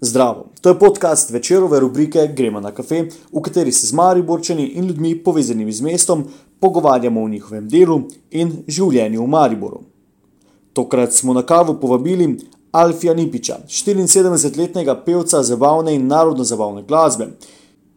Zdravo, to je podcast večerove rubrike Gremo na kafe, v kateri se z Mariborčani in ljudmi povezanimi z mestom pogovarjamo o njihovem delu in življenju v Mariboru. Tokrat smo na kavo povabili Alfija Nipiča, 74-letnega pevca zabavne in narodno-zabavne glasbe.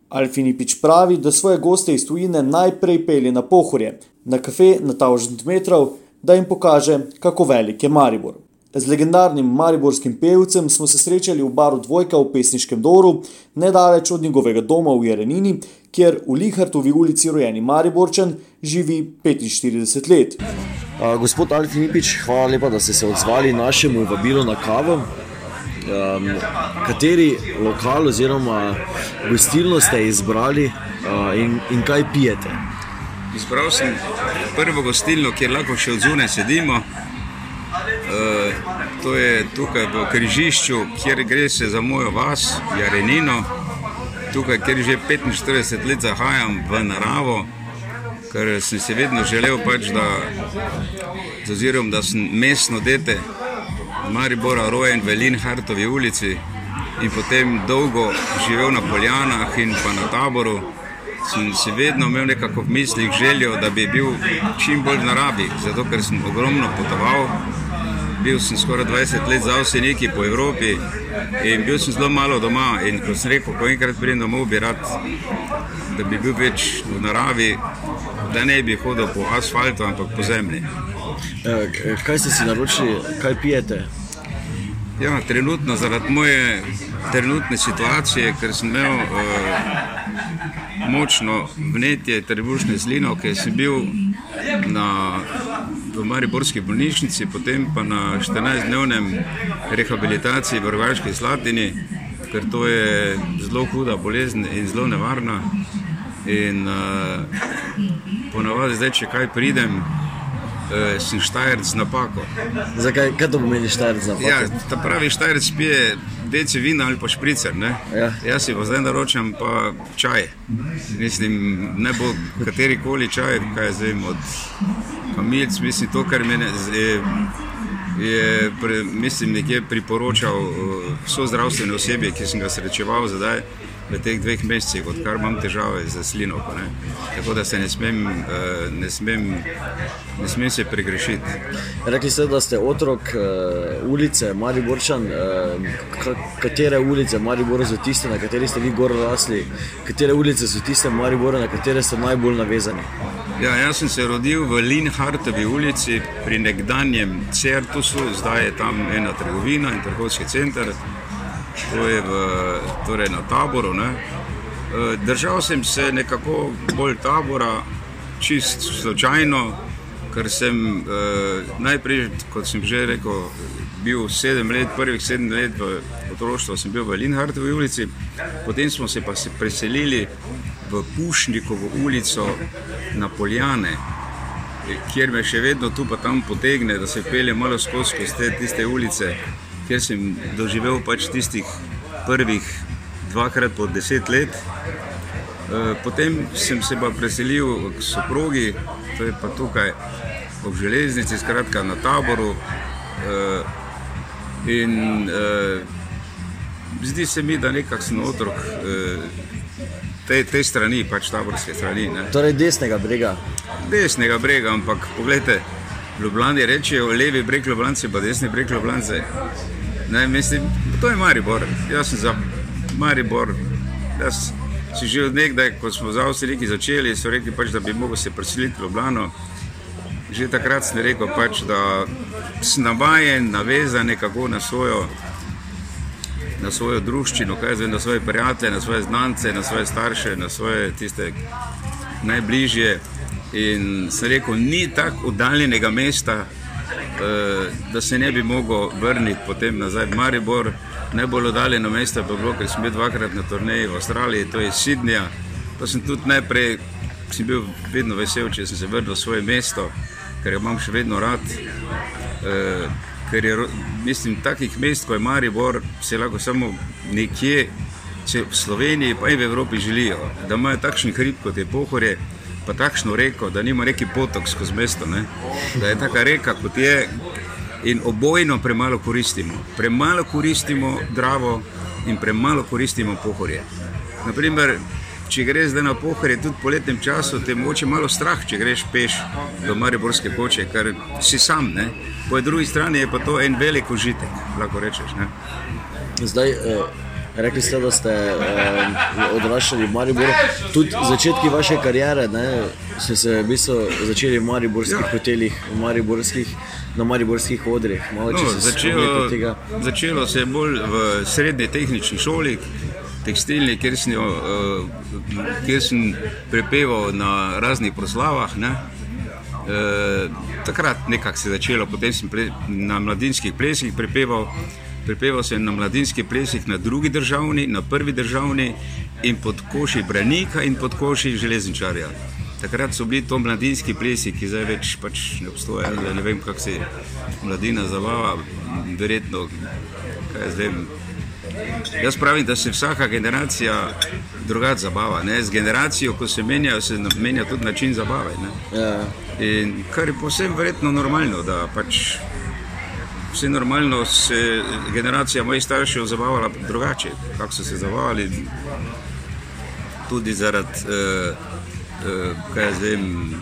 Alfi Nipič pravi, da svoje goste iz tujine najprej pelje na pohorje, na kafe na Tavžent metrov, da jim pokaže, kako velik je Maribor. Z legendarnim mariborskim pevcem smo se srečali v baru Dvojka v Pesniškem Doru, nedaleč od njegovega doma v Jerenini, kjer v Lihartovi ulici rojeni Mariborčan živi 45 let. Uh, gospod Alfi Nipič, hvala lepa, da ste se odzvali našemu vabilu na kavo. Um, kateri lokal oziroma gostilno ste izbrali uh, in, in kaj pijete? Izbral sem prvo gostilno, kjer lahko še odzune sedimo. Uh, to je tukaj v križišču, kjer gre se za mojo vas, Jarenino. Tukaj, kjer že 45 let zahajam v naravo, ker sem se vedno želel, pač, da, zazirom, da sem mestno dete Maribora rojen v Linhartovi ulici in potem dolgo živel na Poljanah in pa na taboru. Sem se vedno imel nekako v mislih željo, da bi bil čim bolj v naravi, zato ker sem ogromno potoval bil sem skoraj 20 let za vse neki po Evropi in bil sem zelo malo doma. In ko sem rekel, ko enkrat pridem domov, bi rad, da bi bil več v naravi, da ne bi hodil po asfaltu, ampak po zemlji. E, kaj ste si naročili, kaj pijete? Ja, trenutno, zaradi moje trenutne situacije, ker sem imel uh, močno vnetje trebušne zline, ker sem bil na, v Mariborski bolnišnici, potem pa na 14-dnevnem rehabilitaciji v Rogaški Slatini, ker to je zelo huda bolezen in zelo nevarna. In uh, ponavadi zdaj, če kaj pridem, uh, sem štajerc z napako. Zakaj kaj to pomeni štajerc z napako? Ja, ta pravi štajerc pije deci vina ali pa špricer. Ja. Jaz si pa zdaj naročam pa čaj. Mislim, ne bo kateri koli čaj, kaj zdaj od kamilc, mislim, to, kar meni je, je pre, mislim, nekje priporočal uh, vso zdravstveno osebje, ki sem ga srečeval zdaj v teh dveh mesecih, odkar imam težave z slino. Tako da se ne smem, uh, ne smem, ne smem se pregrešiti. Rekli ste, da ste otrok uh, ulice Mariborčan. Uh, katere ulice Maribora so tiste, na kateri ste vi gor rasli? Katere ulice so tiste Maribora, na katere ste najbolj navezani? Ja, jaz sem se rodil v Linhartovi ulici pri nekdanjem Certusu, zdaj je tam ena trgovina in trgovski center to je v, torej na taboru. Ne. E, držal sem se nekako bolj tabora, čist slučajno, ker sem eh, najprej, kot sem že rekel, bil sedem let, prvih sedem let v otroštvu, sem bil v Linhartovi ulici, potem smo se pa se preselili v Pušnikovo ulico na Poljane. Kjer me še vedno tu pa tam potegne, da se pelje malo skozi te tiste ulice, kjer sem doživel pač tistih prvih dvakrat po deset let. Eh, potem sem se pa preselil k soprogi, to je pa tukaj ob železnici, skratka na taboru. Eh, in eh, zdi se mi, da nekako sem otrok te, te strani, pač taborske strani. Ne. Torej desnega brega. Desnega brega, ampak pogledajte, Ljubljani rečejo levi breg Ljubljance, pa desni breg Ljubljance. Ne, mislim, to je Maribor. Jaz sem za Maribor. Jaz si že od nekdaj, ko smo za Avstriji začeli, so rekli, pač, da bi mogel se preseliti v Ljubljano. Že takrat sem rekel, pač, da sem navajen, navezan nekako na svojo, na svojo družščino, zvem, na svoje prijatelje, na svoje znance, na svoje starše, na svoje tiste najbližje. In sem rekel, ni tako oddaljenega mesta, da se ne bi mogel vrniti potem nazaj v Maribor. Najbolj oddaljeno mesto pa je bilo, ker sem bil dvakrat na turneji v Avstraliji, to je Sydney. To sem tudi najprej, sem bil vedno vesel, če sem se vrnil v svoje mesto, ker ga imam še vedno rad. E, ker je, mislim, takih mest, kot je Maribor, se lahko samo nekje, če v Sloveniji, pa in v Evropi želijo, da imajo takšen hrib, kot je Pohorje pa takšno reko, da nima neki potok skozi mesto. Ne? Da je taka reka, kot je, in obojno premalo koristimo. Premalo koristimo Dravo in premalo koristimo pohorje. Naprimer, če greš zdaj na pohorje, tudi po letnem času, te moče malo strah, če greš peš do Mariborske koče, ker si sam. Ne? Po drugi strani je pa to en velik užitek, lahko rečeš. Ne? Zdaj, eh, rekli ste, da ste eh, odraščali v Mariboru. Tudi začetki vaše kariere ne, ste se v bistvu začeli v mariborskih Ja. hotelih, v mariborskih, na mariborskih odrih. Malo, No, se začelo, začelo se je bolj v srednji tehnični šoli, tekstilni, kjer sem, jo, uh, kjer sem prepeval na raznih proslavah. Ne. E, takrat nekako se je začelo, potem sem pre, na mladinskih plesih prepeval. Prepeval sem na mladinskih plesih na drugi državni, na prvi državni in pod koši Branika in pod koši Železničarja. Takrat so bili to mladinski plesi, ki zdaj več pač ne obstajajo. Ne vem, kako se mladina zabava, verjetno. jaz pravim, da se vsaka generacija drugače zabava. Ne? Z generacijo, ko se menja, se menja tudi način zabave. Ne? Ja, In kar je povsem verjetno normalno, da pač vse normalno se je generacija mojih staršev zabavala drugače, kako so se zabavali, tudi zaradi, eh, eh, kaj vem,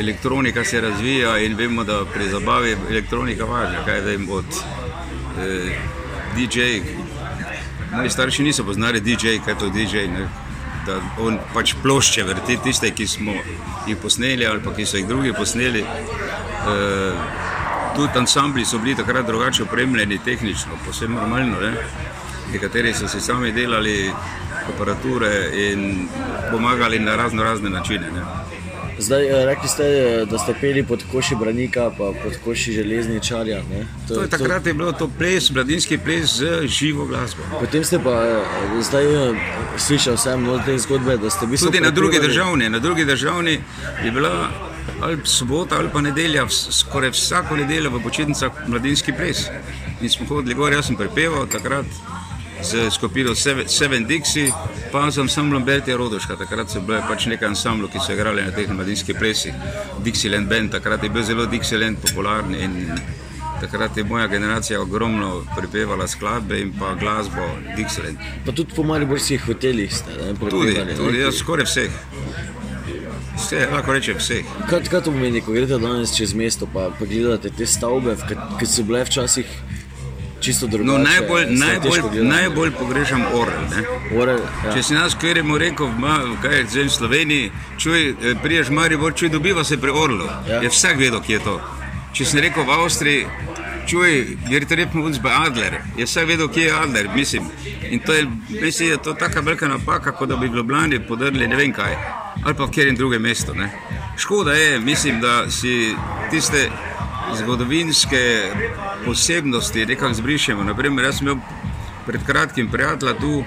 elektronika se razvija in vemo, da pri zabavi elektronika važna, kaj vem od eh, DJ. Moji starši niso poznali DJ, kaj to DJ. Ne? Da on pač plošče vrti tiste, ki smo jih posneli ali pa ki so jih drugi posneli. E, tudi ansambli so bili takrat drugače opremljeni, tehnično, posebno normalno. Ne? Nekateri so si sami delali aparature in pomagali na razno razne načine. Ne? Zdaj, eh, rekli ste, eh, da ste peli pod koši Branika, pa pod koši Železničarja. ne. To je, takrat je bilo to ples, mladinski ples z živo glasbo. Potem ste pa eh, zdaj eh, slišal sem no, te zgodbe, da ste bistvu Tudi na drugi državni, na drugi državni je bila ali sobota ali pa nedelja, skoraj vsako nedeljo v počitnicah mladinski ples. In smo hodili gor, jaz sem prepeval takrat z skupino Seven, Seven Dixie, pa z ansamblom Beltija Rodoška. Takrat so bile pač nekaj ansamblov, ki so igrali na teh mladinskih plesih. Dixieland Band, takrat je bil zelo Dixieland popularen in takrat je moja generacija ogromno prepevala skladbe in pa glasbo Dixieland. Pa tudi po mariborskih hotelih ste ne, Tudi, prepevali. tudi ne. jaz skoraj vseh. Vse, lahko rečem vseh. Kaj, kaj to pomeni, ko greste danes čez mesto, pa, pa gledate te stavbe, ki so bile včasih čisto drugačne? No, najbolj, najbolj, najbolj pogrešam orel. Ne? Orel, ja. Če si nas kjerimo rekel, v Ma- kaj je zdaj v Sloveniji, čuj, eh, priješ Maribor, čuj, dobiva se pri orlu. Ja. Je vsak vedel, kje je to. Če si rekel v Avstriji, čuj, jer te repimo uns bei Adler, je vsak vedel, kje je Adler, mislim. In to je, mislim, da je to taka velika napaka, kot da bi v Ljubljani podrli ne vem kaj, ali pa v kjerem drugem mestu. Ne? Škoda je, mislim, da si tiste zgodovinske posebnosti nekako zbrišemo. Naprimer, jaz sem imel pred kratkim prijatelja tu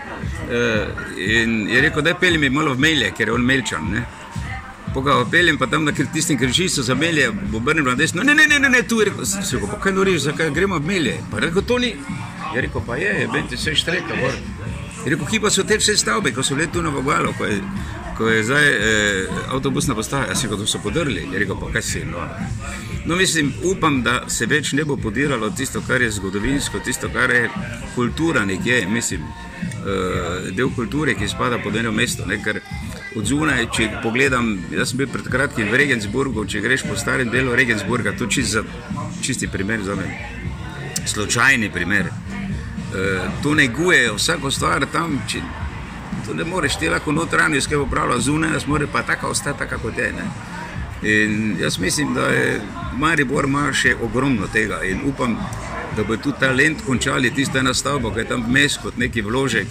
eh, in je rekel, da je peljem malo v melje, ker je on melčan. Ne? Poga peljem pa tam na tistem križišču za melje, bo obrnil na desno. Ne, ne, ne, ne, ne tu je rekel, sem rekel, pa kaj noriš, zakaj gremo v melje? Pa rekel, to ni. Je rekel, pa je, je benti se štreka gor. Je rekel, kje pa so te vse stavbe, ko so bile tu na Vogalo, ko ko je zdaj eh, avtobusna postaja, jaz sem rekel, to so podrli. Je rekel, pa kaj si, no. No, mislim, upam, da se več ne bo podiralo tisto, kar je zgodovinsko, tisto, kar je kultura nekje, mislim, eh, del kulture, ki spada pod eno mesto. Ne, ker od zunaj, če pogledam, jaz sem bil pred kratkim v Regensburgu, če greš po starem delu Regensburga, to čist za, čisti primer za me, slučajni primer. Eh, tu negujejo vsako stvar tam, če, tu ne moreš, ti lahko notranjost, ki je upravljala zunaj, nas mora pa taka ostati, taka kot je. In jaz mislim, da je Maribor ima še ogromno tega in upam, da bo tudi talent končali tista ena stavba, ki je tam vmes kot neki vložek,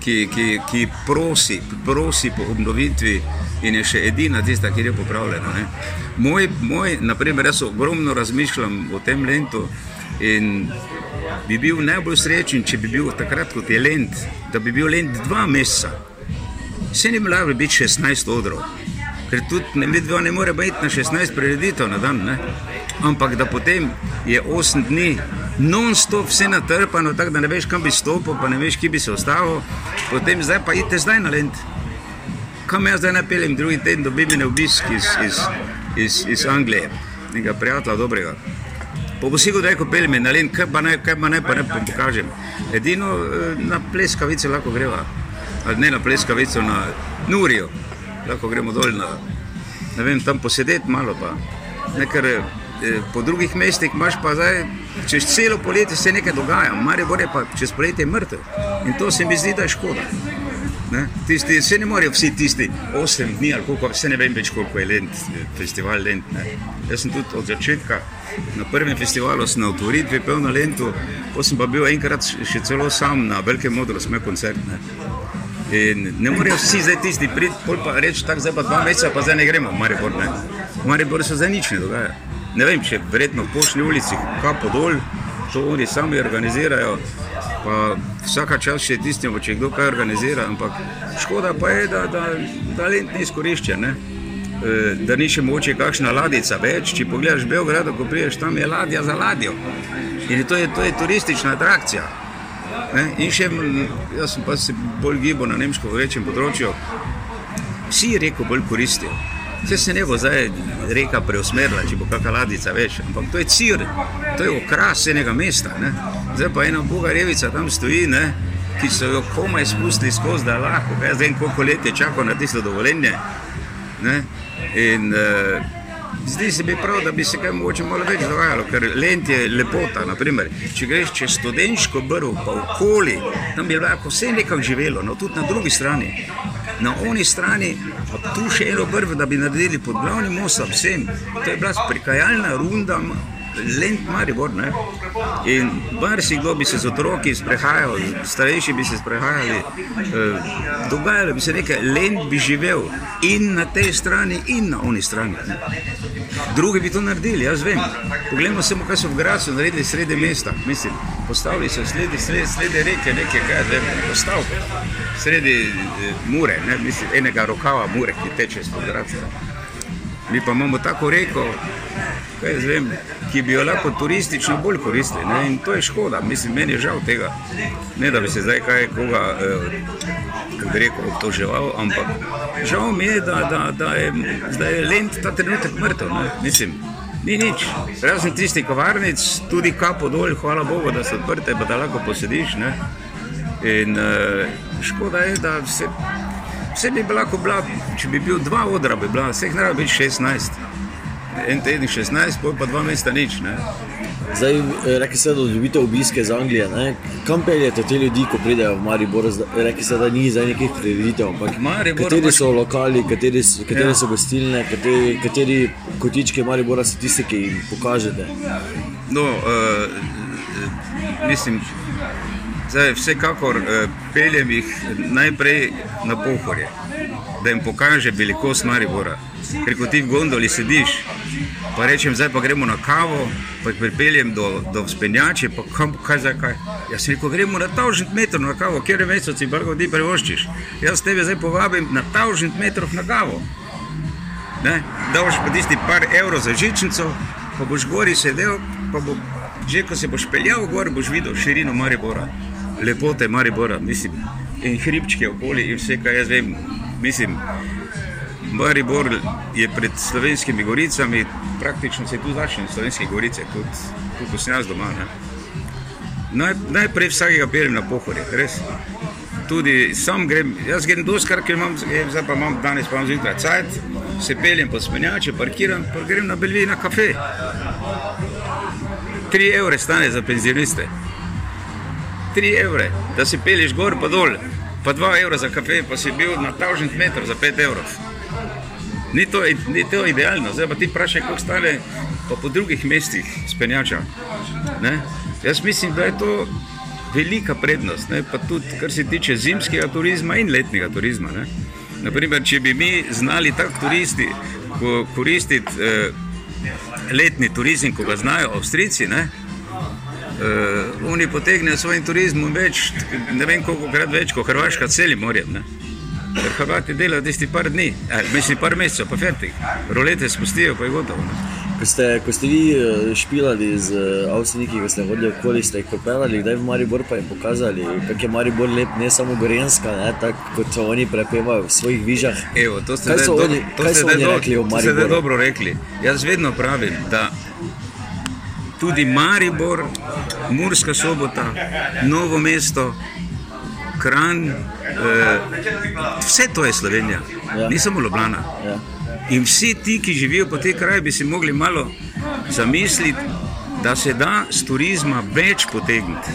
ki, ki, ki prosi, prosi po obnovitvi in je še edina tista, ki je popravljena. Ne. Moj, moj, naprimer, jaz ogromno razmišljam o tem lentu in bi bil najbolj srečen, če bi bil takrat kot je lent, da bi bil lent dva meseca. Se ni bilo biti 16 odrov, ker tudi ne, ne more biti na 16 prireditev na dan, ne? ampak da potem je 8 dni non-stop vse natrpano, tako da ne veš, kam bi stopil, pa ne veš, kje bi se ustavil, potem zdaj pa idete zdaj na lent. Kam jaz zdaj napeljem drugi teden, dobim ne obisk iz, iz, iz, iz Anglije, nekega prijatelja dobrega. Pa bo si rekel, pelje me na len, kaj pa ne, kaj pa ne, pa ne pa pokažem. Edino eh, na pleskavice lahko greva, ali ne na pleskavico, na Nurijo, lahko gremo dol na, ne vem, tam posedeti malo pa. Nekar, po drugih mestih imaš pa zdaj, čez celo poletje se nekaj dogaja, Maribor je pa čez poletje mrtev. In to se mi zdi, da je škoda. Ne? Tisti, se ne morejo vsi tisti 8 dni, ali koliko, se ne vem več, koliko je lent, festival Lent. Ne? Jaz sem tudi od začetka na prvem festivalu, sem na otvoritvi pel na Lentu, pa sem pa bil enkrat še celo sam na velikem modru, smo koncert. Ne? In ne morejo vsi zdaj tisti priti, pol pa reči, tako zdaj pa dva meseca, pa zdaj ne gremo v Maribor. Ne? V Mariboru se zdaj nič ne dogaja. Ne vem, če verjetno v pošni ulici, kapo dol, to oni sami organizirajo. Pa vsaka čas še tistim, če kdo kaj organizira, ampak škoda pa je, da, da talent ni izkoriščen. Ne? E, Da ni še moče kakšna ladica več. Če pogledaš Beograd, ko priješ tam, je ladja za ladjo. In to je, to je turistična atrakcija. Ne? In še, jaz sem pa se bolj gibal na nemško večjem področju, vsi reko bolj koristijo. Vse se ne bo zdaj reka preusmerila, če bo kakšna ladica več, ampak to je cir, to je okras enega mesta. Ne? Zdaj pa ena boga revica tam stoji, ne? ki so jo komaj spustili skozi, da lahko, kaj zdaj koliko let je čakal na tisto dovoljenje. Ne? In uh, zdi se mi prav, da bi se kaj mogoče malo več dogajalo, ker lent je lepota. Naprimer, če greš čez študentsko brv, pa okoli, tam bi lahko vse nekako živelo, no tudi na drugi strani. Na oni strani, tu še eno brv, da bi naredili pod glavnim mostom vsem. To je bila prikajalna runda. Lent Maribor. Ne? In marsikdo bi se z otroki sprehajal, starejši bi se sprehajali, eh, dogajalo bi se nekaj, lent bi živel in na tej strani, in na oni strani. Ne? Drugi bi to naredili, jaz vem. Poglejmo samo, kaj so v Gracu naredili sredi mesta. Mislim, postavili so sredi, sredi, sredi reke nekaj, kaj vem, postavke. Sredi eh, Mure, ne? Mislim, enega rokava Mure, ki teče skozi Grac. Mi pa imamo tako reko, kaj jaz vem, ki bi jo lahko turistično bolj koristili. Ne? In to je škoda, mislim, meni je žal tega. Ne da bi se zdaj kaj koga, eh, kako bi rekel, obtoževal, ampak žal mi je, da, da, da je zdaj lent ta trenutek mrtev. Ne? Mislim, ni nič. Razen tistih kavarnic, tudi kapo dol, hvala Bogu, da so odprte, pa da lahko posediš. Ne? In eh, škoda je, da se. Vse bi lahko bila, če bi bil dva odra, bi bila, vseh ne rabi biti 16. En teden 16, pol pa dva mesta nič. Ne? Zdaj, rekli ste, da dobite obiske iz Anglije. Ne? Kam peljete te ljudi, ko pridejo v Maribor? Rekli ste, da ni zdaj nekih prireditev. Ampak Maribor kateri pač- so lokali, kateri, so- katere Ja. so gostilne, kateri, kateri kotički Maribora so tisti, ki jim pokažete? No, uh, mislim, zdaj, vsekakor uh, peljem jih najprej na pohorje, da jim pokaže velikost Maribora. Ker ko ti v gondoli sediš, pa rečem, zdaj pa gremo na kavo, pa jih pripeljem do, do vzpenjače, pa kam, kaj zdaj kaj. Jaz sem rekel, gremo na tavžent metrov na kavo, kjer je mesec, in lahko ti privoščiš. Jaz tebe zdaj povabim na tavžent metrov na kavo. Ne? Daš pa tisti par evrov za žičnico, pa boš gori sedel, pa bo, že ko se boš peljal gor, boš videl širino Maribora, lepote Maribora, mislim, in hribčke okoli in vse, kar jaz vem. Mislim, Maribor je pred slovenskimi goricami, praktično se tu začne slovenske gorice, tudi tu, ko sem jaz doma. Ne? Naj, najprej vsakega peljem na pohorje, res. Tudi sam grem, jaz grem doskrat, ker imam, zdaj pa imam danes pa imam zjutraj cajt, se peljem po spenjače, parkiram, pa grem na Belvi na kafe. 3 evre stane za penzioniste. 3 evre, da si pelješ gor pa dol, pa 2 evra za kafe, pa si bil na 1000 metrov za 5 evrov. Ni to, ni to idealno, zdaj pa ti vprašaj, koliko stane pa po drugih mestih spenjača. Ne? Jaz mislim, da je to velika prednost, ne? pa tudi kar se tiče zimskega turizma in letnega turizma. Ne? Naprimer, če bi mi znali tako turisti ko- koristiti eh, letni turizem, ko ga znajo Avstrijci, ne? Uh, oni potegnejo svojim turizmom več, ne vem koliko krat več kot Hrvaška celim morjem. Ne? Ker Hrvati delajo tisti par dni, eh, mislim par mesecev, pa fertik. Rolete spustijo, pa je gotovo. Ne? Ko ste, ko ste vi eh, špilali z eh, Avstrijci, ko ste hodili okoli, ste jih pripeljali, kdaj v Maribor pa jim pokazali, kako je Maribor lep, ne samo Gorenska, ne, tako kot so oni prepevajo v svojih vižah. Evo, to ste zdaj do- rekli o to ste zdaj Mariboru? dobro rekli. Jaz vedno pravim, da tudi Maribor, Murska sobota, Novo mesto, Kran, eh, vse to je Slovenija, Ja. ni samo Ljubljana. Ja. In vsi ti, ki živijo po tej kraji, bi si mogli malo zamisliti, da se da z turizma več potegniti.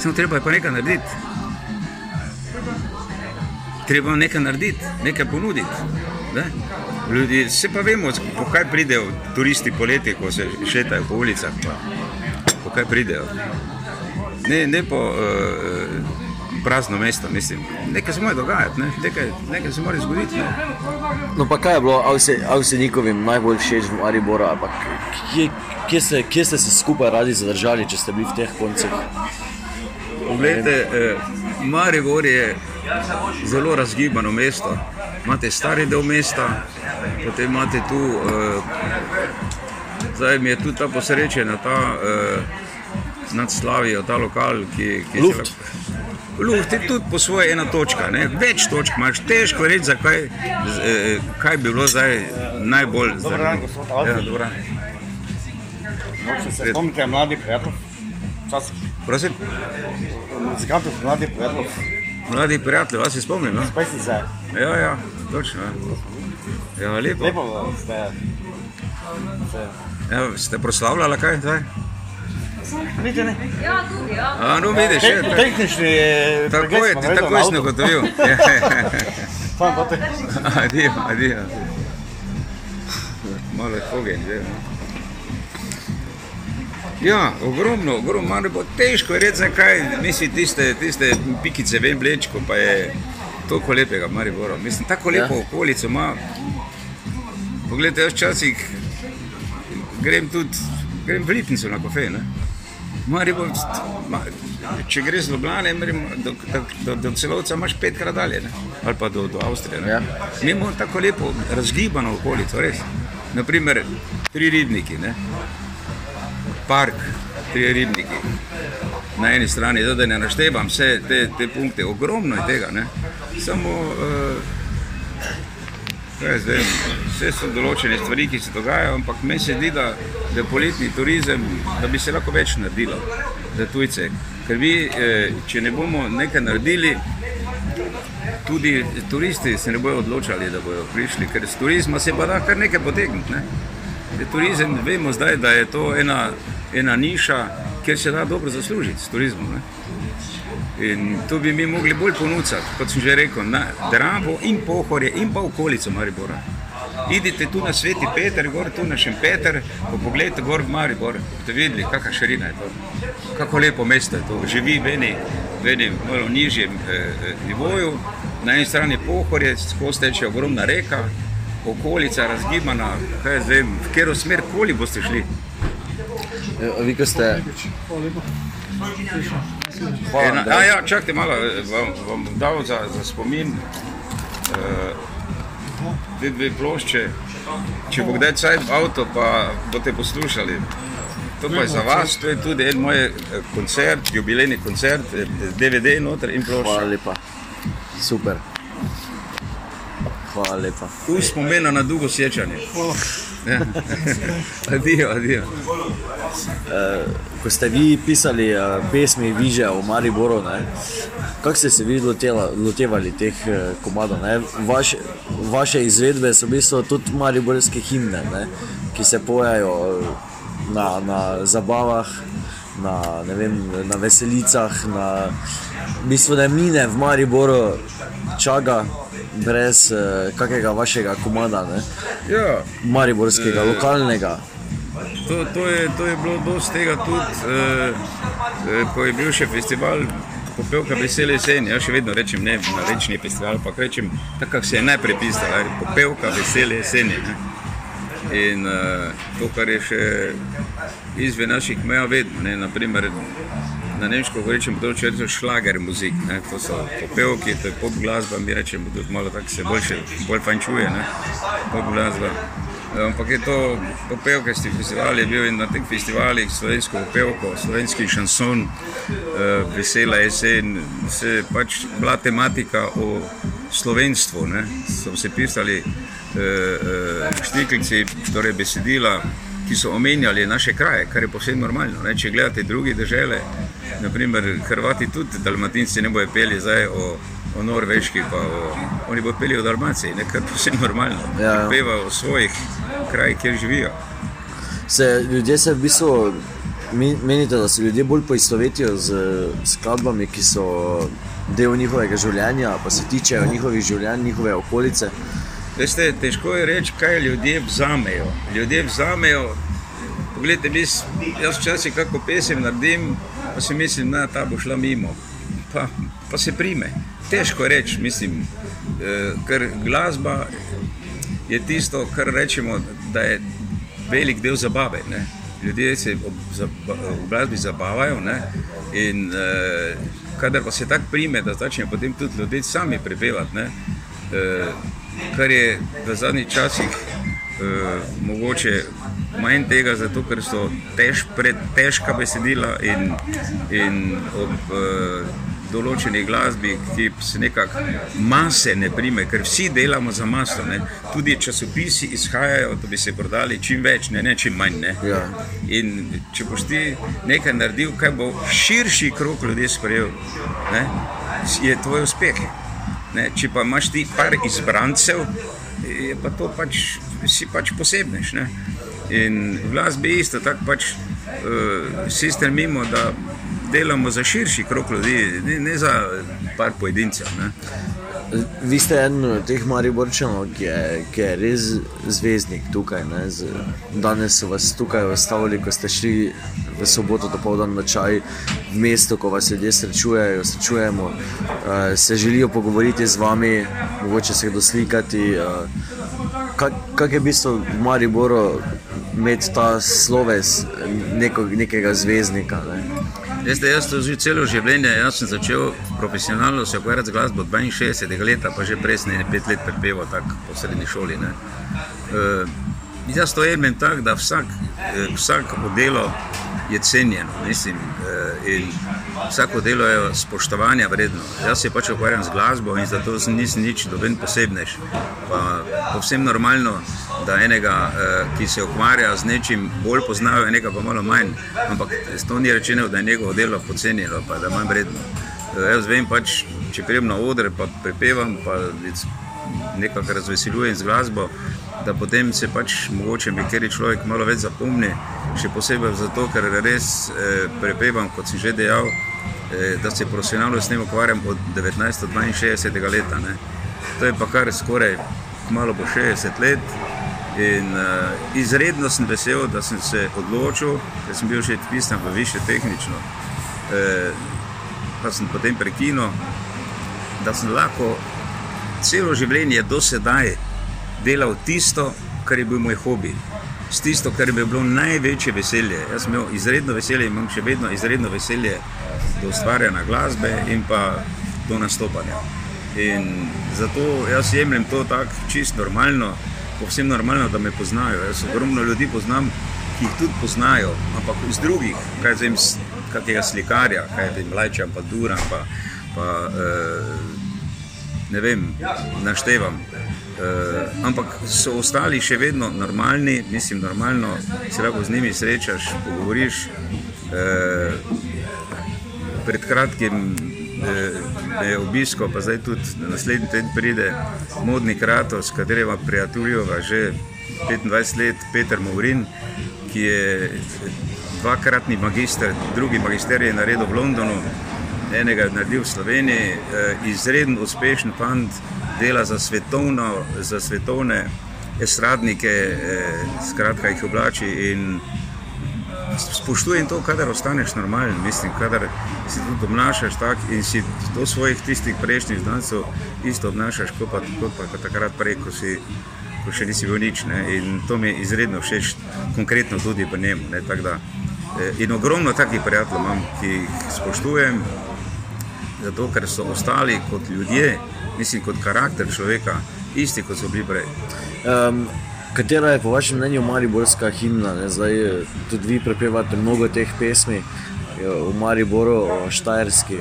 Samo treba je pa nekaj narediti. Treba je nekaj narediti, nekaj ponuditi. Ne? Ljudje, vse pa vemo, kaj pridejo turisti poleti, ko se šetajo po ulicah. Pa. Kaj pridejo. Ne, ne po uh, prazno mesto, mislim. Nekaj se mora dogajati, ne? nekaj, nekaj se mora zgoditi. Ne? No, pa kaj je bilo Avse- Avsenikovim najbolj všeč v Mariboru? ali Kje, kje, ste, kje ste se skupaj radi zadržali, če ste bili v teh koncih? Poglejte, eh, Maribor je zelo razgibano mesto. Imate stari del mesta, potem imate tu, eh, zdaj mi je tudi ta posrečena, ta eh, nad Slavijo, ta lokal, ki, ki Luft. se lahko. Luft je tudi po svoje ena točka, ne? več točk imaš, težko reči, zakaj, eh, kaj bi bilo zdaj najbolj Dobar dan, gospod Avdić. Ja. Mogoče se spomnite mladi prijatelj? Čas Prosim, muzikantov, mladi prijatelj. Mladi prijatelji, vas se spomnim. No? Pesnice. Ja, ja, točno. Ja. Ja, lepo. Lepo ste. ste. Ja, ste proslavljali kaj zdaj? Vidite, ne? A, no, vidiš, Te, je, ta- tehnični eh, tako je, naredili tako je avtu. ugotovil. Ja, Samo bote. Adijo, adijo. Malo je ogenj že. no. Ja, ogromno, ogromno, malo bo težko reči, zakaj, mislim, tiste, tiste pikice ven vlečko, pa je toliko lepega v Mariboru. Mislim, tako lepo Ja. ja. okolico ima. Poglejte, jaz včasih grem tudi, grem v Lipnico na kafe, ne. Maribor, ma, če greš z Ljubljana, do, do, do, do celovca imaš petkrat dalje, ne? ali pa do, do Avstrije. ne. Ja. Mi imamo tako lepo razgibano okolico, res. Naprimer, tri ribniki, ne? Park, tri ribniki. Na eni strani, zdaj, da ne naštevam vse te, te punkte, ogromno je tega. Ne? Samo, jaz vem, vse so določene stvari, ki se dogajajo, ampak meni se zdi, da, da poletni turizem, da bi se lahko več naredilo za tujce. Ker vi, eh, če ne bomo nekaj naredili, tudi turisti se ne bodo odločali, da bodo prišli, ker z turizma se pa da kar nekaj potegniti. Ne? Zdaj, Turizem, vemo zdaj, da je to ena, ena niša, kjer se da dobro zaslužiti s turizmom. Ne? In to bi mi mogli bolj ponuditi, kot sem že rekel, na Dravo in Pohorje in pa okolico Maribora. Idite tu na Sveti Peter, gor tu na Šempeter, pa pogledajte gor v Maribor, boste videli, kakšna širina je to. Kako lepo mesto je to, živi v eni, v eni malo nižjem eh, eh, nivoju, na eni strani Pohorje, skozi teče ogromna reka, okolica razgibana, kaj vem, v katero smer koli boste šli. Ja, Vi, ko ste. Ena, a, ja, čakajte malo, eh, vam, vam bom dal za, za spomin uh, te dve plošče. Če bo kdaj cajt v avto, pa boste poslušali. To pa je za vas, to je tudi en moj koncert, jubilejni koncert, DVD noter in Hvala plošča. lepa. Super. Hvala lepa. Tu smo imeli na dolgo sečanje. Ja. adijo, adijo. Ko ste vi pisali uh, pesmi Viže o Mariboru, kako ste se vi lotela, lotevali teh uh, komadov? Vaš, vaše izvedbe so v bistvu tudi mariborske himne, ne, ki se pojajo na, na zabavah, na, vem, na veselicah, na v bistvu ne mine v Mariboru čaga brez uh, kakega vašega komada, ne, Ja, mariborskega, lokalnega. To, to, je, to je bilo dosti tega tudi, eh, eh, ko je bil še festival Popevka vesele jeseni. Jaz še vedno rečem ne na rečni festival, pa rečem tako, kako se je najprej pisalo, Popevka vesele jeseni. Ne? In eh, to, kar je še izven naših meja vedno, ne? naprimer na nemško govorečem področju je to šlager muzik, ne? to so popevki, to je pop glasba, mi rečemo tudi malo tako se boljše, bolj fančuje, ne? pop glasba. Ampak je to popevkasti festival, je bil in na teh festivalih slovensko popevko, slovenski šanson, eh, vesela jesen, se je pač bila tematika o slovenstvu. Ne? So se pisali eh, eh, štiklici, torej besedila, ki so omenjali naše kraje, kar je povsem normalno. Ne? Če gledate druge države, naprimer Hrvati, tudi Dalmatinci ne bojo peli zdaj o, o Norveški, pa o, oni bodo peli o Dalmaciji, ne? kar je povsem normalno. Ja, ja. Pevajo o svojih krajih, kjer živijo. Se, ljudje se v bistvu, menite, da se ljudje bolj poistovetijo z skladbami, ki so del njihovega življenja, pa se tičejo njihovih življenj, njihove okolice. Veste, težko je reči, kaj ljudje vzamejo. Ljudje vzamejo. Poglejte, mi, s- jaz včasih kako pesem naredim, pa si mislim, da ta bo šla mimo. Pa, pa se prime. Težko je reči, mislim, eh, ker glasba je tisto, kar rečemo, da je velik del zabave. Ne? Ljudje se ob, zaba, v glasbi zabavajo ne? in eh, kadar pa se tako prime, da začnejo potem tudi ljudje sami prepevati. ne, Eh, kar je v zadnjih časih eh, mogoče manj tega, zato ker so tež, pred, težka besedila in, in ob eh, določeni glasbi, ki se nekako mase ne prime, ker vsi delamo za maso. Ne. Tudi časopisi izhajajo, da bi se prodali čim več, ne, ne čim manj. Ne. Ja. In če boš ti nekaj naredil, kaj bo širši krog ljudi sprejel, ne, je tvoj uspeh. Ne, če pa imaš ti par izbrancev, je pa to pač, si pač posebnež. Ne. In v glasbi je isto, tako pač uh, vsi stremimo, da delamo za širši krog ljudi, ne, ne za par pojedincev. Ne. Vi ste eden od teh Mariborčanov, ki je, ki je res zvezdnik tukaj. Ne, z, danes so vas tukaj ustavili, ko ste šli v soboto dopoldan na čaj v mesto, ko vas ljudje srečujejo, srečujemo, uh, se želijo pogovoriti z vami, mogoče se doslikati. Uh, kak, kak je v bistvu v Mariboru imeti ta sloves neko, nekega zvezdnika? Ne? Veste, jaz to že celo življenje, jaz sem začel profesionalno se ukvarjati z glasbo od 62 let, pa že prej sem pet let prepeval tako po srednji šoli. Ne. Uh, jaz to jemljem tako, da vsak, eh, vsako delo je cenjeno, mislim, uh, in vsako delo je spoštovanja vredno. Jaz se pač ukvarjam z glasbo in zato sem- nisem nič doben posebnež. Pa povsem normalno, da enega, uh, ki se ukvarja z nečim, bolj poznajo, enega pa malo manj. Ampak to ni rečeno, da je njegovo delo pocenjeno, pa da je manj vredno. Uh, jaz vem pač, če pridem na oder, pa prepevam, pa nekako razveseljujem z glasbo, da potem se pač mogoče nekateri človek malo več zapomni, še posebej zato, ker res eh, prepevam, kot sem že dejal, eh, da se profesionalno s tem ukvarjam od 1962 leta. Ne. To je pa kar skoraj malo po 60 let. In uh, izredno sem vesel, da sem se odločil, ker sem bil že vpisan v više tehnično, eh, pa sem potem prekinil, da sem lahko celo življenje do sedaj delal tisto, kar je bil moj hobi, s tisto, kar je bilo največje veselje. Jaz sem imel izredno veselje in imam še vedno izredno veselje do ustvarjanja glasbe in pa do nastopanja. In zato jaz jemljem to tako čist normalno, povsem normalno, da me poznajo. Jaz ogromno ljudi poznam, ki jih tudi poznajo, ampak iz drugih, kaj zvem, kakega slikarja, kaj vem, Lajča, pa Duran, pa, pa eh, ne vem, naštevam. Uh, ampak so ostali še vedno normalni, mislim, normalno se lahko z njimi srečaš, pogovoriš. Uh, pred kratkim me je obiskal, pa zdaj tudi naslednji teden pride modni krato, s katerim prijateljujeva že 25 let, Peter Maurin, ki je dvakratni magister, drugi magister je naredil v Londonu, enega je naredil v Sloveniji, uh, izredno uspešen fant dela za, svetovno, za svetovne estradnike, eh, skratka jih oblači in spoštujem to, kadar ostaneš normalen, mislim, kadar si tudi obnašaš tako in si do svojih tistih prejšnjih znancev isto obnašaš, kot pa, kot pa kot takrat prej, ko, si, ko še nisi bil nič. Ne? In to mi je izredno všeč, konkretno tudi po njemu. Ne? Tak da, eh, In ogromno takih prijateljev imam, ki jih spoštujem, zato ker so ostali kot ljudje, mislim, kot karakter človeka, isti kot so bili prej. Um, katera je po vašem mnenju mariborska himna? Ne? Zdaj eh, tudi vi prepevate mnogo teh pesmi eh, v Mariboru, Štajerski.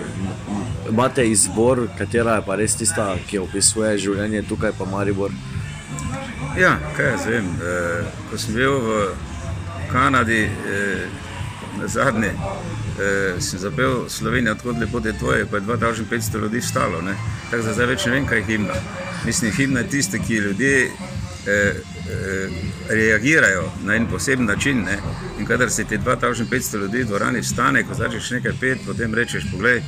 Imate izbor, katera je pa res tista, ki opisuje življenje tukaj, pa Maribor. Ja, kaj jaz vem. Eh, ko sem bil v Kanadi, eh, na zadnje, eh, sem zapel Slovenijo, tako lepo je tvoje, pa je 2500 ljudi stalo. ne. Tako da zdaj več ne vem, kaj je himna. Mislim, himna je tista, ki ljudje eh, reagirajo na en poseben način. Ne. In kadar se ti 2500 ljudi v dvorani stane, ko začneš nekaj pet, potem rečeš, poglej,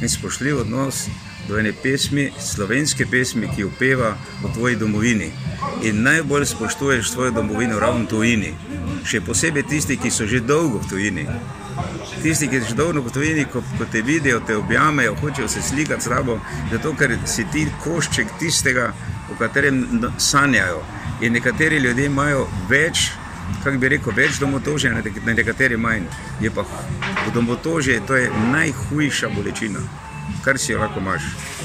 in spoštljiv odnos do ene pesmi, slovenske pesmi, ki upeva o tvoji domovini. In najbolj spoštuješ svojo domovino ravno v tujini. Še posebej tisti, ki so že dolgo v tujini. Tisti, ki so že dolgo v tujini, ko, ko te vidijo, te objamejo, hočejo se slikati s tabo, zato ker si ti košček tistega, o katerem sanjajo. In nekateri ljudje imajo več, kako bi rekel, več domotožja, na nek- na nekateri manj. Je pa domotožje, to je najhujša bolečina, kar si jo lahko imaš.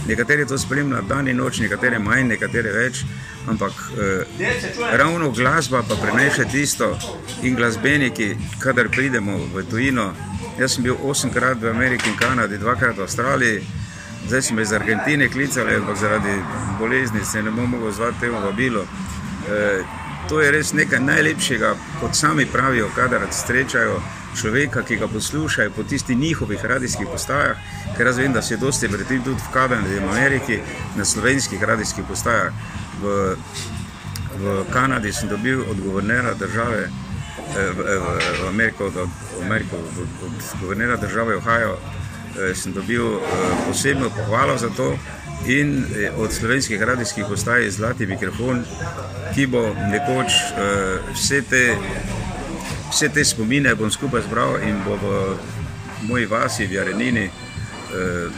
Nekateri to spremljajo dan in noč, nekateri manj, nekateri več, ampak eh, ravno glasba pa prenese tisto in glasbeniki, kadar pridemo v tujino. Jaz sem bil osemkrat v Ameriki in Kanadi, dvakrat v Avstraliji, zdaj sem iz Argentine klicali, ampak zaradi bolezni se ne bom mogel zvati temu vabilo. Eh, to je res nekaj najlepšega, kot sami pravijo, kadar srečajo človeka, ki ga poslušajo po tistih njihovih radijskih postajah, ker jaz vem, da se dosti vrti tudi v Kanadi, v Ameriki, na slovenskih radijskih postajah. V, v Kanadi sem dobil od guvernera države, eh, v, v, v Ameriko, od, Ameriko, od, od guvernera države Ohio, sem dobil posebno pohvalo za to in eh, od slovenskih radijskih postaj zlati mikrofon, ki bo nekoč eh, vse te vse te spomine bom skupaj zbral in bo v moji vasi, v Jarenini, eh,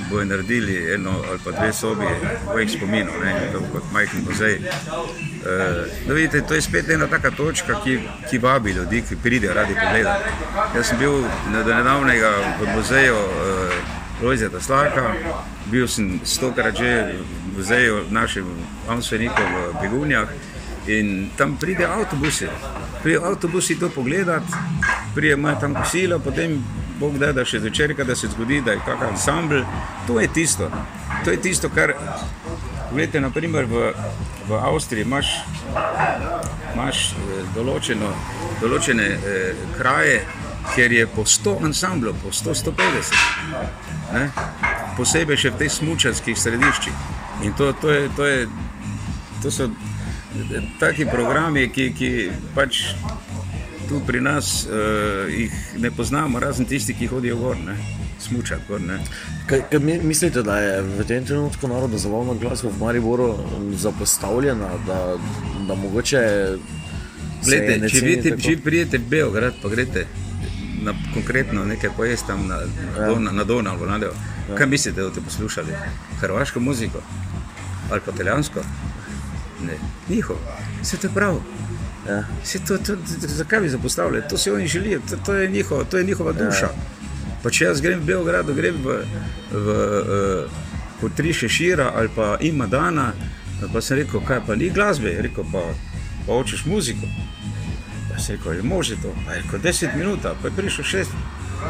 bojo naredili eno ali pa dve sobi mojih spominov, ne, to kot majhen muzej. No, vidite, to je spet ena taka točka, ki, ki vabi ljudi, ki pridejo radi pogledati. Jaz sem bil do nedavnega v muzeju eh, Lojzeta Slaka, bil sem stokrat že v muzeju našim Amsvenikom v Begunjah in tam pridejo avtobusi. Pridejo avtobusi to pogledati, pridejo imajo tam kosilo, potem Bog da, da še zvečer, da se zgodi, da je kakšen ansambl. To je tisto. To je tisto, kar. Poglejte, naprimer v, v Avstriji imaš, imaš eh, določeno, določene eh, kraje, kjer je po 100 ansamblov, po 100-150. Ne? Posebej še v teh smučarskih središčih. In to, to, je, to, je, to so eh, taki programi, ki, ki pač tu pri nas uh, jih ne poznamo, razen tisti, ki hodijo gor, ne? smučati gor. Ne? Kaj, kaj mi- mislite, da je v tem trenutku narodno zabavna glasba v Mariboru zapostavljena, da, da mogoče. Glede, če, vidite, če pridete v Beograd, pa greste na konkretno nekaj pojesti tam na, Ja. Dona, na Donau, ali Nadev, kaj mislite, da boste poslušali? Hrvaško muziko ali pa italijansko? Ne, njihov, vse to je prav. Ja. Se to, to, to, zakaj bi zapostavljali? To si oni želijo, to, to, je, njihova, to je njihova duša. Pa če jaz grem v Beograd, grem v, v, v kot tri šešira ali pa ima dana, pa sem rekel, kaj pa ni glasbe, rekel pa, pa hočeš muziko. Pa sem rekel, je može to, pa je rekel 10 minut, pa je prišel šest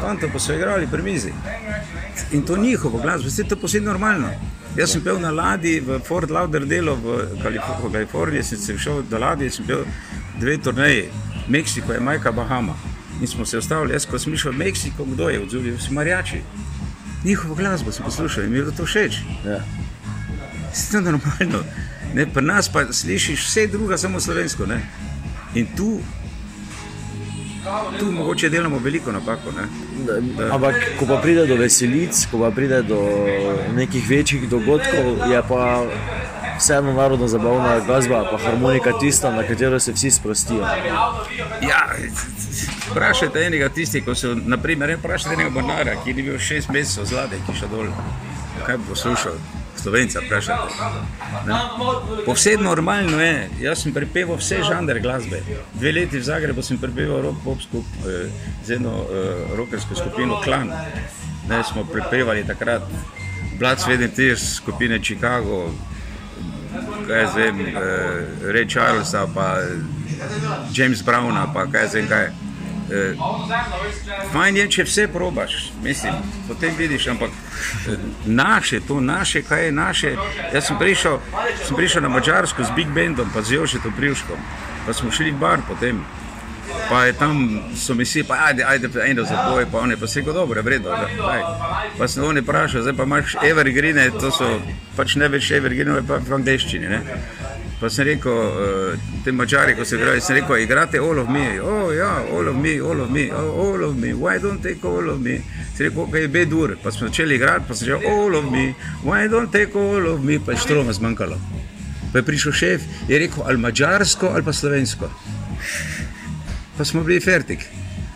fantov, pa so igrali pri mizi. In to njihovo glasbo, vse to posebno normalno. Jaz sem pel na ladji v Fort Lauderdale v, Kalif- v Kaliforniji, sem se šel do ladje, sem pel dve turneji, Meksiko je Majka Bahama. In smo se ustavili, jaz ko sem šel v Meksiko, kdo je odzval, vsi marjači. Njihovo glasbo sem poslušal in mi je bilo to všeč. Ja. Vse je normalno. Ne, pri nas pa slišiš vse druga, samo slovensko. Ne? In tu, tu mogoče delamo veliko napako. Ne? Ampak, ko pa pride do veselic, ko pa pride do nekih večjih dogodkov, je pa vseeno narodno zabavna glasba, pa harmonika tista, na katero se vsi sprostijo. Ja, vprašajte enega tistih, ko so, naprimer, ne, vprašajte enega bonara, ki ni bil šest mesecev zlade, ki še dol. Kaj bo poslušal? Slovenca, vprašajte. Ne? Povsem normalno je, jaz sem prepeval vse žanre glasbe. Dve leti v Zagrebu sem prepeval rock pop skup, eh, z eno eh, rockersko skupino Klan. Ne, smo prepevali takrat Blood Sweat and Tears skupine Chicago, kaj jaz vem, eh, Ray Charlesa, pa James Browna, pa kaj jaz vem kaj. Eh, Fajn je, če vse probaš, mislim, potem vidiš, ampak eh, naše, to naše, kaj je naše. Jaz sem prišel, sem prišel na Mačarsko z Big Bandom, pa z Jošetom Privškom, pa smo šli v bar potem. Pa je tam, so mi vsi, pa ajde, ajde, eno za boj, pa oni pa se rekel, dobro, vredno. Pa sem oni vprašal, zdaj pa imaš evergreen, to so pač ne več evergreen, pa v angleščini. Ne? Pa sem rekel, uh, te mačari, ko se igrajo, sem rekel, igrate all of me, oh ja, all of me, all of me, oh, all of me, why don't take all of me? Sem rekel, kaj je bedur, pa smo začeli igrati, pa sem rekel, all of me, why don't take all of me, pa je štroma zmanjkalo. Pa je prišel šef in je rekel, ali mačarsko ali pa slovensko. Pa smo bili fertik.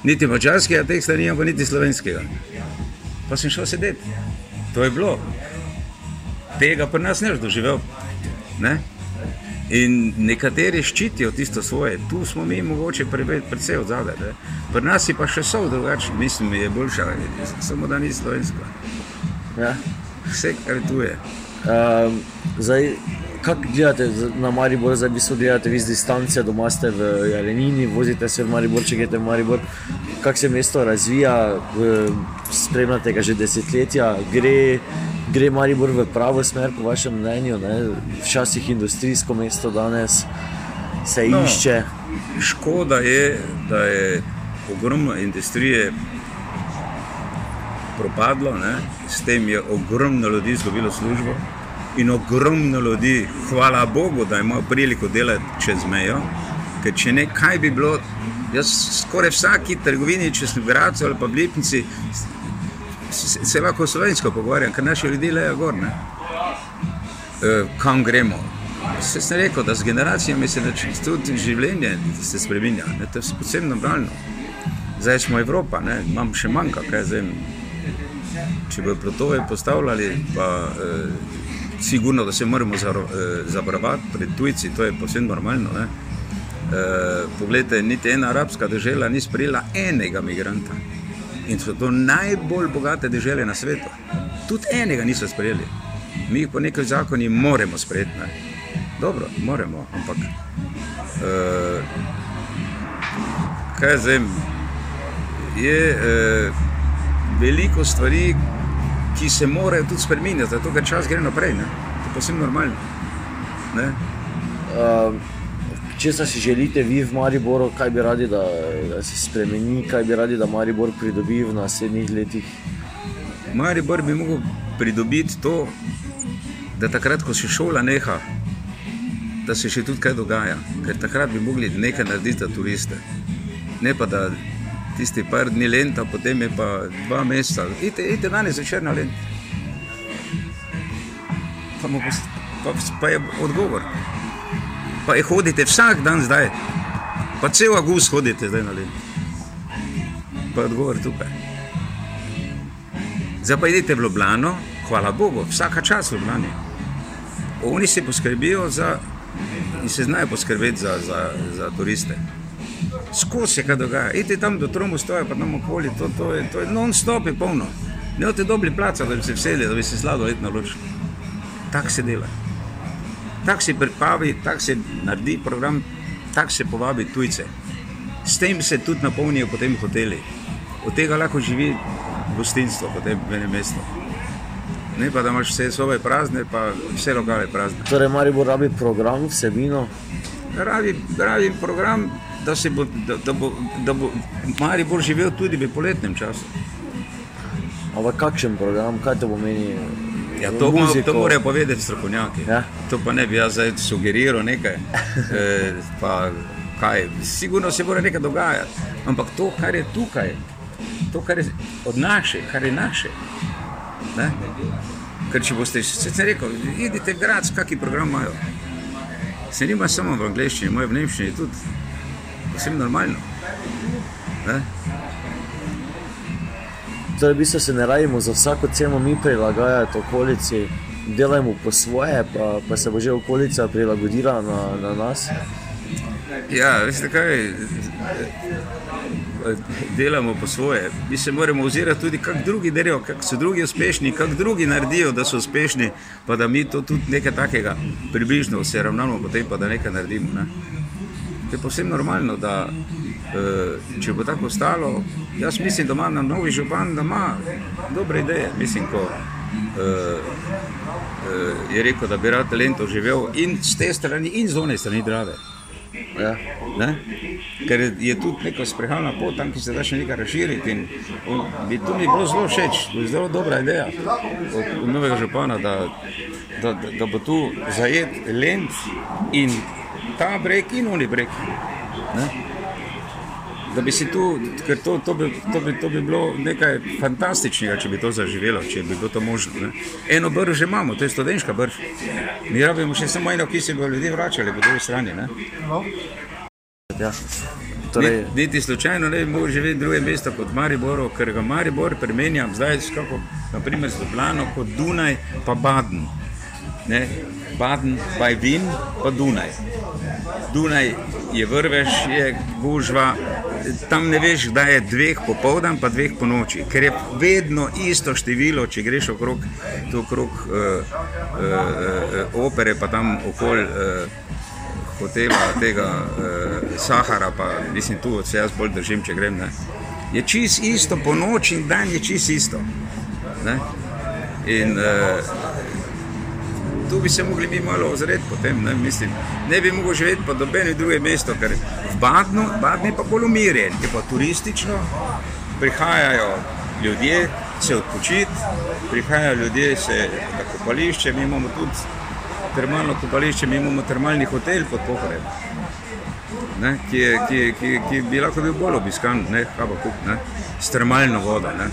Niti mačarskega teksta nimam, pa niti slovenskega. Pa sem šel sedeti. To je bilo. Tega pri nas ne doživel. Ne? In nekateri ščitijo tisto svoje, tu smo mi mogoče pre- precej od zadaj. Pri nas je pa še so drugačni, mislim, je boljša, samo da ni slovenska. Ja. Vse, kar tu je. Um, zdaj, kako gledate na Maribor, zdaj v bistvu gledate vi z distance, doma ste v Jalenini, vozite se v Maribor, če greste v Maribor. Kako se mesto razvija, v- spremljate ga že desetletja, gre, gre Maribor v pravo smer, po vašem mnenju, ne? včasih industrijsko mesto, danes se No. išče. Škoda je, da je ogromno industrije propadlo, ne? s tem je ogromno ljudi izgubilo službo in ogromno ljudi, hvala Bogu, da imajo priliko delati čez mejo, ker če ne, kaj bi bilo, jaz skoraj vsaki trgovini, če sem v Gracu ali pa v Lipnici, se, se lahko slovensko pogovarjam, ker naši ljudje lejo gor. Ne? Eh, kam gremo. Se sem rekel, da z generacijami se nač- tudi življenje se spremenja, ne, to je posebno normalno. Zdaj smo Evropa, ne, imam še manjka, kaj zdaj. Če bodo plotove postavljali, pa eh, sigurno, da se moramo eh, zavarovati pred tujci, to je posebno normalno. Ne. Eh, poglejte, niti ena arabska država ni sprejela enega migranta. In so to najbolj bogate države na svetu. Tudi enega niso sprejeli. Mi jih po nekaj zakoni moramo sprejeti. Ne? Dobro, moramo, ampak uh, kaj zdaj? Je uh, veliko stvari, ki se morajo tudi spremeniti, zato ker čas gre naprej. Ne? To je posebno normalno. Ne? Uh, Če si želite vi v Mariboru, kaj bi radi, da, da se spremeni, kaj bi radi, da Maribor pridobi v naslednjih letih? Maribor bi lahko pridobiti to, da takrat, ko se šola neha, da se še tudi kaj dogaja. Ker takrat bi mogli nekaj narediti za turiste. Ne pa da tisti par dni lenta, potem je pa dva meseca. Idite, idite danes zvečer na lent. Pa, pa, pa je odgovor. Pa je hodite vsak dan zdaj, pa cel avgust hodite zdaj na lent. Pa je odgovor tukaj. Zdaj pa idete v Ljubljano, hvala Bogu, vsaka čas v Ljubljani. Oni si poskrbijo za, in se znajo poskrbeti za, za, za turiste. Skozi se kaj dogaja. Idite tam do Tromu stoja, pa tam okoli, to, to je, to je non-stop je polno. Ne boste dobili placa, da bi se vseli, da bi se slado let na loč. Tako se dela. Tako se pripravi, tako se naredi program, tako se povabi tujce. S tem se tudi napolnijo potem hoteli. Od tega lahko živi gostinstvo potem v enem mestu. Ne pa da imaš vse sobe prazne, pa vse lokale prazne. Torej, Maribor rabi program, vsebino. Rabi, rabi program, da, bo, da, da, bo, da bo Maribor živel tudi v poletnem času. Ampak kakšen program, kaj to pomeni? Ja, to, ma, to morajo povedati strokovnjaki. Ja. To pa ne bi jaz zdaj sugeriral nekaj. E, pa, kaj, sigurno se mora nekaj dogajati. Ampak to, kar je tukaj, to, kar je od naše, kar je naše. Ne? Ker če boste, se rekel, idite grad, kakšen program imajo. Se nima samo v angleščini, imajo v nemščini tudi. Vsem normalno. Ne? Torej, v bistvu se ne radimo za vsako ceno mi prilagajati okolici, delajmo po svoje, pa, pa se bo že okolica prilagodila na, na nas. Ja, veste kaj, delamo po svoje. Mi se moramo ozirati tudi, kako drugi delajo, kako so drugi uspešni, kako drugi naredijo, da so uspešni, pa da mi to tudi nekaj takega približno se ravnamo, potem pa da nekaj naredimo. Ne? To je povsem normalno, da če bo tako ostalo, jaz mislim, da ima nam novi župan, da ima dobre ideje. Mislim, ko eh, eh, je rekel, da bi rad talento živel in z te strani, in z one strani drave. Ja. Ne? Ker je tudi neka sprehajalna pot, tam se da še nekaj razširiti. in on- Bi to mi bilo zelo všeč, zelo dobra ideja od, od novega župana, da, da, da, da bo tu zajet lent in ta breg in oni breg. Ne? Da bi si tu, ker to, to, bi, to, bi, to bi bilo nekaj fantastičnega, če bi to zaživelo, če bi bilo to možno. Ne? Eno brž že imamo, to je studenčka brž. Mi rabimo še samo eno, ki se bo ljudje vračali po drugi strani. Ne? Ja. Torej, Torej, niti slučajno ne bi mogel živeti v drugem mestu kot Maribor, ker ga Maribor premenjam zdaj skako, naprimer z Ljubljano kot Dunaj pa Baden. Ne? Baden, Bajvin pa Dunaj. Dunaj je vrvež, je gužva, tam ne veš, kdaj je dveh popoldan, pa dveh po noči, ker je vedno isto število, če greš okrog, okrog uh, uh, uh, opere, pa tam okoli. Uh, hotela, tega uh, Sahara, pa mislim, tu se jaz bolj držim, če grem. Ne. Je čist isto, po noči in dan je čist isto. Ne. In uh, tu bi se mogli mi malo ozreti potem, ne, mislim, ne bi mogel živeti pa dobeni druge mesto, ker v Badnu, Badn je pa bolj umirjen, je pa turistično, prihajajo ljudje se odpočiti, prihajajo ljudje se na kopališče, mi imamo tudi termalno kopališče, mi imamo termalni hotel pod Pohorjem, ne, ki, je, ki, ki, ki bi lahko bil bolj obiskan, ne, Habakuk, ne, s termalno vodo. Ne.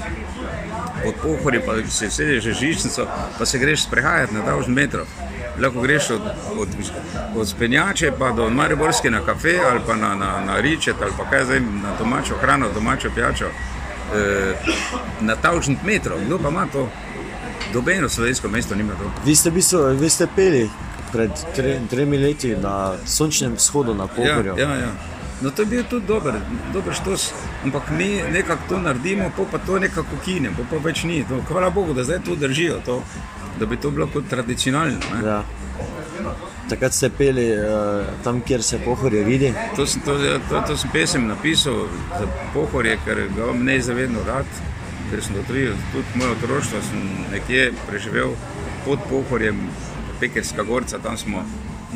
Pod Pohorjem pa se sedeš že žičnico, pa se greš sprehajati na 1000 metrov. Lahko greš od, od, od spenjače pa do Mariborske na kafe ali pa na, na, na ričet ali pa kaj zdaj na domačo hrano, domačo pijačo. E, na 1000 metrov, kdo pa ima to? Dobeno slovensko mesto nima to. vi ste, v bistvu, vi ste peli pred tre, tremi leti na sončnem vzhodu na Pohorju. Ja, ja, ja. No, to je bil tudi dober, dober štos, ampak mi nekako to naredimo, pol pa to nekako kinem, pol pa več ni. To, hvala Bogu, da zdaj to držijo, to, da bi to bilo kot tradicionalno. ne. Ja. Takrat ste peli uh, tam, kjer se Pohorje vidi. To to, to, to sem pesem napisal za pohorje, ker ga imam nezavedno rad, ker sem do tri, tudi moje otroštvo sem nekje preživel pod pohorjem, Pekerska gorca, tam smo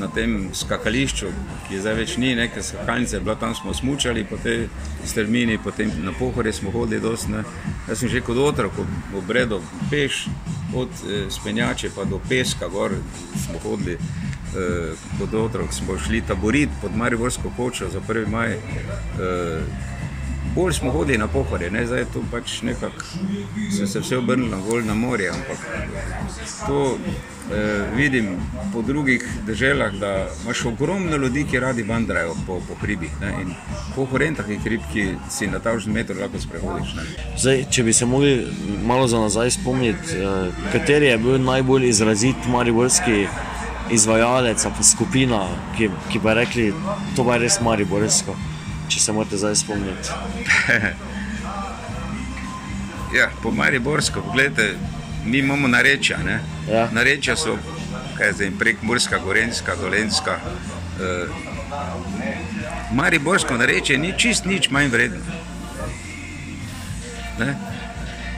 na tem skakališču, ki je zdaj več ni, neke skakalnice, je bila tam smo smučali po tej strmini, potem na pohorje smo hodili dosti. Ne. Jaz sem že kot otrok ob- obredal peš od eh, spenjače pa do peska gor smo hodili eh, kot otrok smo šli taboriti pod Mariborsko kočo za 1. maj. Eh, bolj smo hodili na pohore, ne? zdaj je to pač nekako, se, se vse obrnilo bolj na morje, ampak to eh, vidim po drugih državah, da imaš ogromno ljudi, ki radi vandrajo po, po hribih. Ne? In pohore je taki hrib, ki si na ta meter lahko sprehodiš. Zdaj, če bi se mogli malo za nazaj spomniti, uh, kateri je bil najbolj izrazit mariborski izvajalec, pa skupina, ki, ki bi rekli, to je res mariborsko. Če se morate zdaj spomniti. Ja, po Mariborsko, gledajte, mi imamo narečja. Ne? Ja. Narečja so zdaj, prek Murska, Gorenska, Dolenska. Eh, Mariborsko narečje ni čist nič manj vredno. Ne?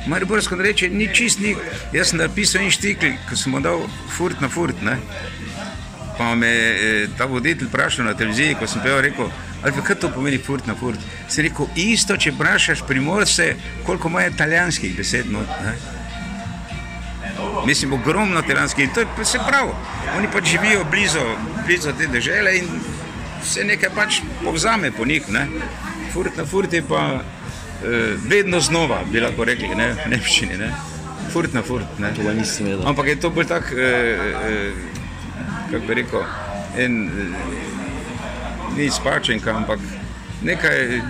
Mariborsko narečje ni čist nič. Jaz sem napisal en štikl, ko sem dal furt na furt. Ne? Pa me je eh, ta voditelj vprašal na televiziji, ko sem pel, rekel, ali kaj to pomeni furt na furt. Sem rekel, isto, če vprašaš primorce, koliko ima italijanskih besed. Not, ne? Mislim, ogromno italijanskih in to je pa se prav. Oni pač živijo blizu, blizu te države in se nekaj pač povzame po njih. Ne? Furt na furt je pa eh, vedno znova, bi lahko rekli, ne? v nemščini. Ne? Furt na furt. Ne? Pa. Ampak je to bolj tak, eh, eh, kako bi rekel, en, eh, ni spačenka, ampak nekaj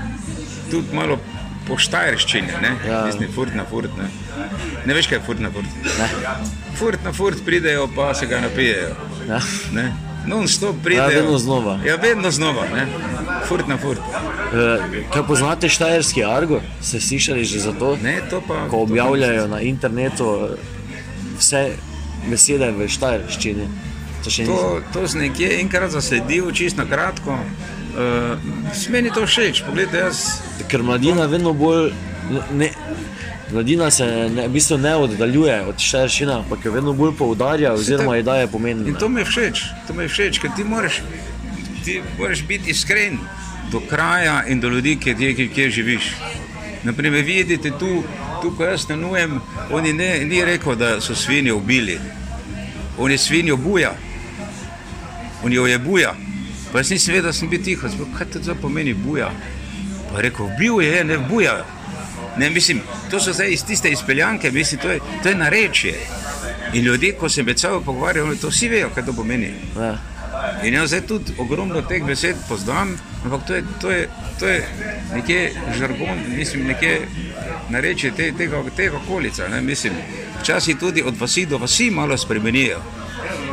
tudi malo po štajerščini, ne, Ja. mislim, furt na furt. Ne. ne veš, kaj je furt na furt. Ne? Furt na furt pridejo, pa se ga napijejo. Ja. Ne. Non-stop pridejo. Ja, vedno znova. Ja, vedno znova, ne. Furt na furt. Uh, kaj poznate štajerski argo? Ste slišali že za to? Ne, to pa. Ko objavljajo na internetu eh, vse besede v štajerščini. To. To, to sem nekje enkrat zasledil, čisto na kratko. Uh, meni to všeč, poglejte, jaz Ker mladina vedno bolj. Ne, mladina se ne, v bistvu ne oddaljuje od štajerščine, ampak jo vedno bolj poudarja, oziroma ji daje pomen. In to mi je všeč, to mi je všeč, ker ti moraš, ti moraš biti iskren do kraja in do ljudi, kjer, kjer, kjer živiš. Naprimer, vidite tu, tu ko jaz stanujem, on je ne, ni rekel, da so svinje ubili. On je svinjo buja, on jo je buja. Pa jaz nisem vedel, da sem bil tiho, Sploh, kaj to zdaj pomeni buja. Pa rekel, bil je, ne buja. Ne, mislim, to so zdaj iz tiste izpeljanke, mislim, to je, to je narečje. In ljudje, ko se med sabo pogovarjajo, to vsi vejo, kaj to pomeni. Ja. In jaz zdaj tudi ogromno teh besed poznam, ampak to je, to je, to je nekje žargon, mislim, nekje narečje te, tega, tega okolica. Ne, mislim, včasih tudi od vasi do vasi malo spremenijo.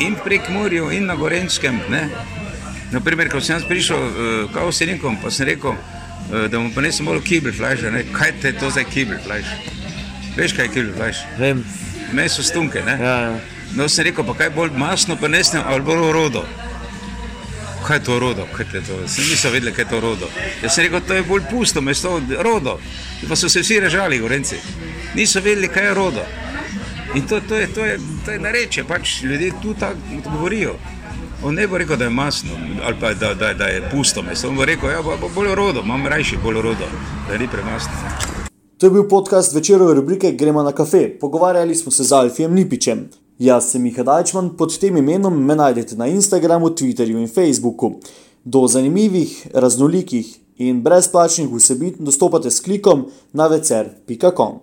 In prek morja, in na Gorenskem. Ne. Naprimer, ko sem jaz prišel uh, k Avstrijanikom, pa sem rekel, uh, da mu ponesem malo kibelflajša, kaj te to zdaj kibelflajš? Veš, kaj je kibelflajš? Vem. Meso stunke, ne? Ja, ja. No, sem rekel, pa kaj bolj masno prenesem ali bolj rodo. Kaj je to rodo? Kaj je to? Sem nisem vedel, kaj je to rodo. Jaz sem rekel, to je bolj pusto mesto, rodo. Pa so se vsi režali, gorenci. Niso vedeli, kaj je rodo. In to, to, je, to, je, to je nareče, pač ljudje tu tako govorijo. On ne bo rekel, da je masno ali pa da, da, da je pusto mesto. On bo rekel, ja, bo, bo bolj rodo, imam rajši bolj rodo, da ni premasno. To je bil podcast večerove rubrike Gremo na kafe. Pogovarjali smo se z Alfijem Lipičem. Jaz sem Miha Dajčman, pod tem imenom me najdete na Instagramu, Twitterju in Facebooku. Do zanimivih, raznolikih in brezplačnih vsebin dostopate s klikom na vecer.com.